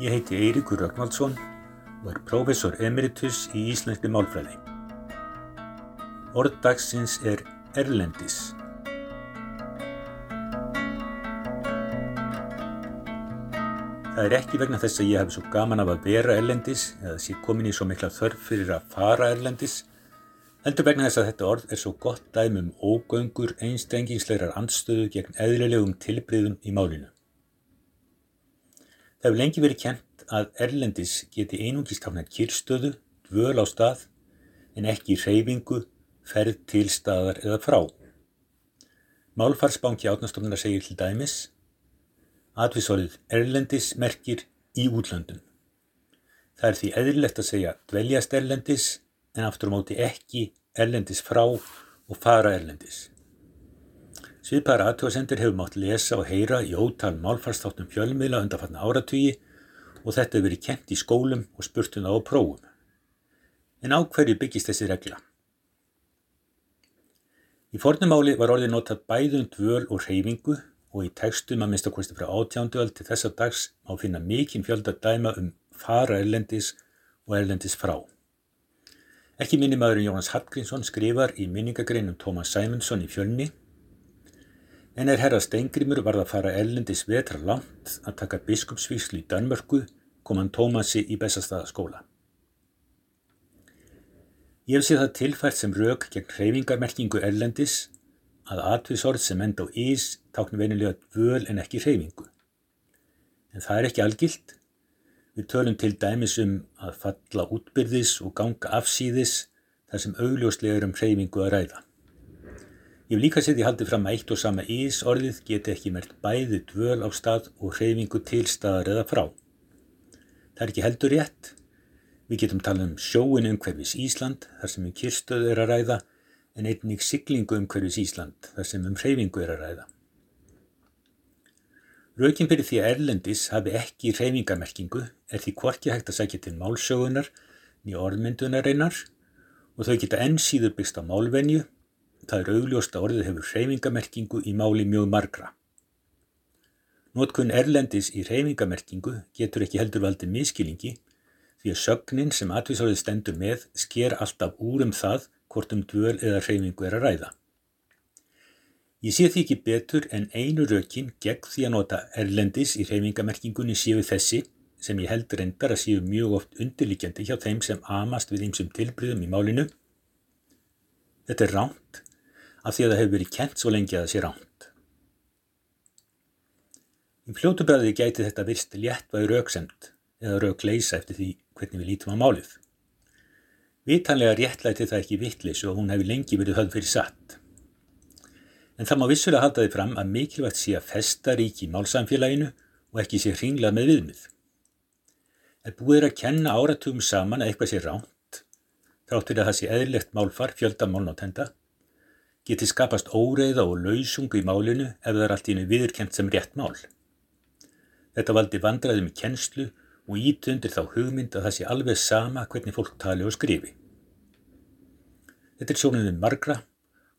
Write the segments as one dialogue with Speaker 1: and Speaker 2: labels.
Speaker 1: Ég heiti Eiríkur Rögnvaldsson og er prófessor emeritus í Íslenski málfræði. Orðdagsins er erlendis. Það er ekki vegna þess að ég hef svo gaman af að vera erlendis eða sé komin í svo mikla þörf fyrir að fara erlendis, heldur vegna þess að þetta orð er svo gott dæmi um ógöngur einstengingslegar andstöðu gegn eðlilegum tilbriðum í málinu. Það hefur lengi verið kent að erlendis geti einungist hafnað kyrstöðu, dvöl á stað, en ekki reyfingu, ferð til staðar eða frá. Málfarsbanki átnastofnara segir til dæmis Atvísorðið erlendis merkir í útlöndum. Það er því eðlilegt að segja dveljast erlendis en aftur á móti ekki erlendis frá og fara erlendis. Sviðpæra aðtjóðsendur hefur mátt lesa og heyra í ótal málfarstáttum fjölmiðla undanfarnar áratvíi og þetta hefur verið kent í skólum og spurtum það á prófum. En á hverju byggist þessi regla? Í fornumáli var orðið notað bæðum dvöl og reyfingu og í textum að minnstakosti frá átjánduöld til þessa dags má finna mikinn fjölda dæma um fara erlendis og erlendis frá. Ekki minni maðurinn Jónas Hallgrímsson skrifar í minningagreinum Tómas Sæmundsson í fjölni en er herra Steingrimur varð að fara erlendis vetra langt að taka biskupsvíslu í Danmörku kom hann Tómasi í Bessastaðaskóla. Ég séð það tilfært sem rauk gegn hreyfingarmerkingu erlendis að atvisorð sem enda á ís táknum veinilega dvöl en ekki hreyfingu. En það er ekki algilt. Við tölum til dæmis um að falla útbyrðis og ganga afsýðis þar sem augljóslega er um hreyfingu að ræða. Ég hef líka sett í haldi fram að eitt og sama ís orðið geti ekki mert bæði dvöl á stað og hreyfingu til staðar eða frá. Það er ekki heldur rétt. Við getum tala um sjóin umhverfis Ísland þar sem um kyrstöð er að ræða en einnig siglingu umhverfis Ísland þar sem um hreyfingu er að ræða. Rökin fyrir því að Erlendis hafi ekki hreyfingarmerkingu er því hvorki hægt að sækja til málsögunar nýja orðmyndunareinar og þau geta enn síður byggst á málvenju, það er augljóst að orðið hefur hreyfingarmerkingu í máli mjög margra. Nótkun Erlendis í hreyfingarmerkingu getur ekki heldur valdið miskilingi því að sögnin sem atvísárið stendur með sker alltaf úr um það hvort um dvöl eða hreyfingu er að ræða. Ég sé því ekki betur en einu rökin gegn því að nota erlendis í hreyfingamerkingunni séu þessi sem ég held reyndar að séu mjög oft undirlíkjandi hjá þeim sem amast við einsum tilbryðum í málinu. Þetta er ránt af því að það hefur verið kent svo lengi að það sé ránt. Í fljótubræði gæti þetta virst léttvæg rauksemt eða raukleisa eftir því hvernig við lítum á málið. Vitanlega réttlæti það ekki vittlis og hún hefði lengi verið höfð fyrir satt. En það má vissulega halda því fram að mikilvægt sé að festa ríki í málsamfélaginu og ekki sé hringlað með viðmið. Er búið að kenna áratugum saman að eitthvað sé ránt, þráttur að það sé eðlilegt málfar fjölda málnátenda, geti skapast óreiða og lausungu í málinu ef það er allt í hennu viðurkent sem rétt mál. Þetta valdi vandraðum í kennslu og íti undir þá hugmynd að það sé alveg sama hvernig fólk tali og skrifi. Þetta er sjónuðin margra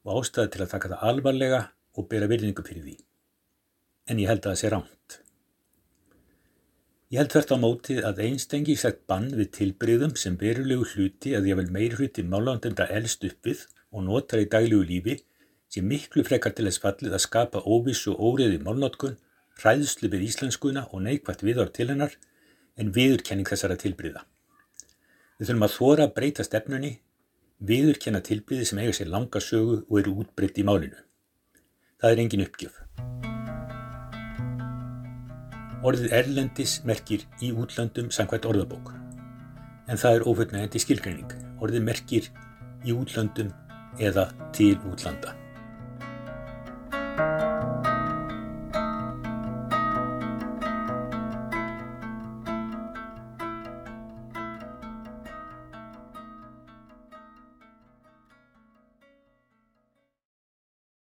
Speaker 1: og ástæði til að taka það alvarlega og bera virðingu fyrir því. En ég held að það sé ránt. Ég held hvert á mótið að einstengi sett bann við tilbreyðum sem verulegu hluti að ég vel meir hluti málandenda elst upp við og notar í daglegu lífi sé miklu frekar til þess fallið að skapa óvissu og óriði málnótkun, ræðslu við íslenskuna og neikvægt viðar til hennar en viðurkenning þessara tilbríða. Við þurfum að þóra að breyta stefnunni, viðurkenna tilbríði sem eiga sér langa sögu og eru útbreytt í málinu. Það er engin uppgjöf. Orðið erlendis merkir í útlandum samkvæmt orðabók. En það er ofullnægandi skilgreining. Orðið merkir í útlandum eða til útlanda.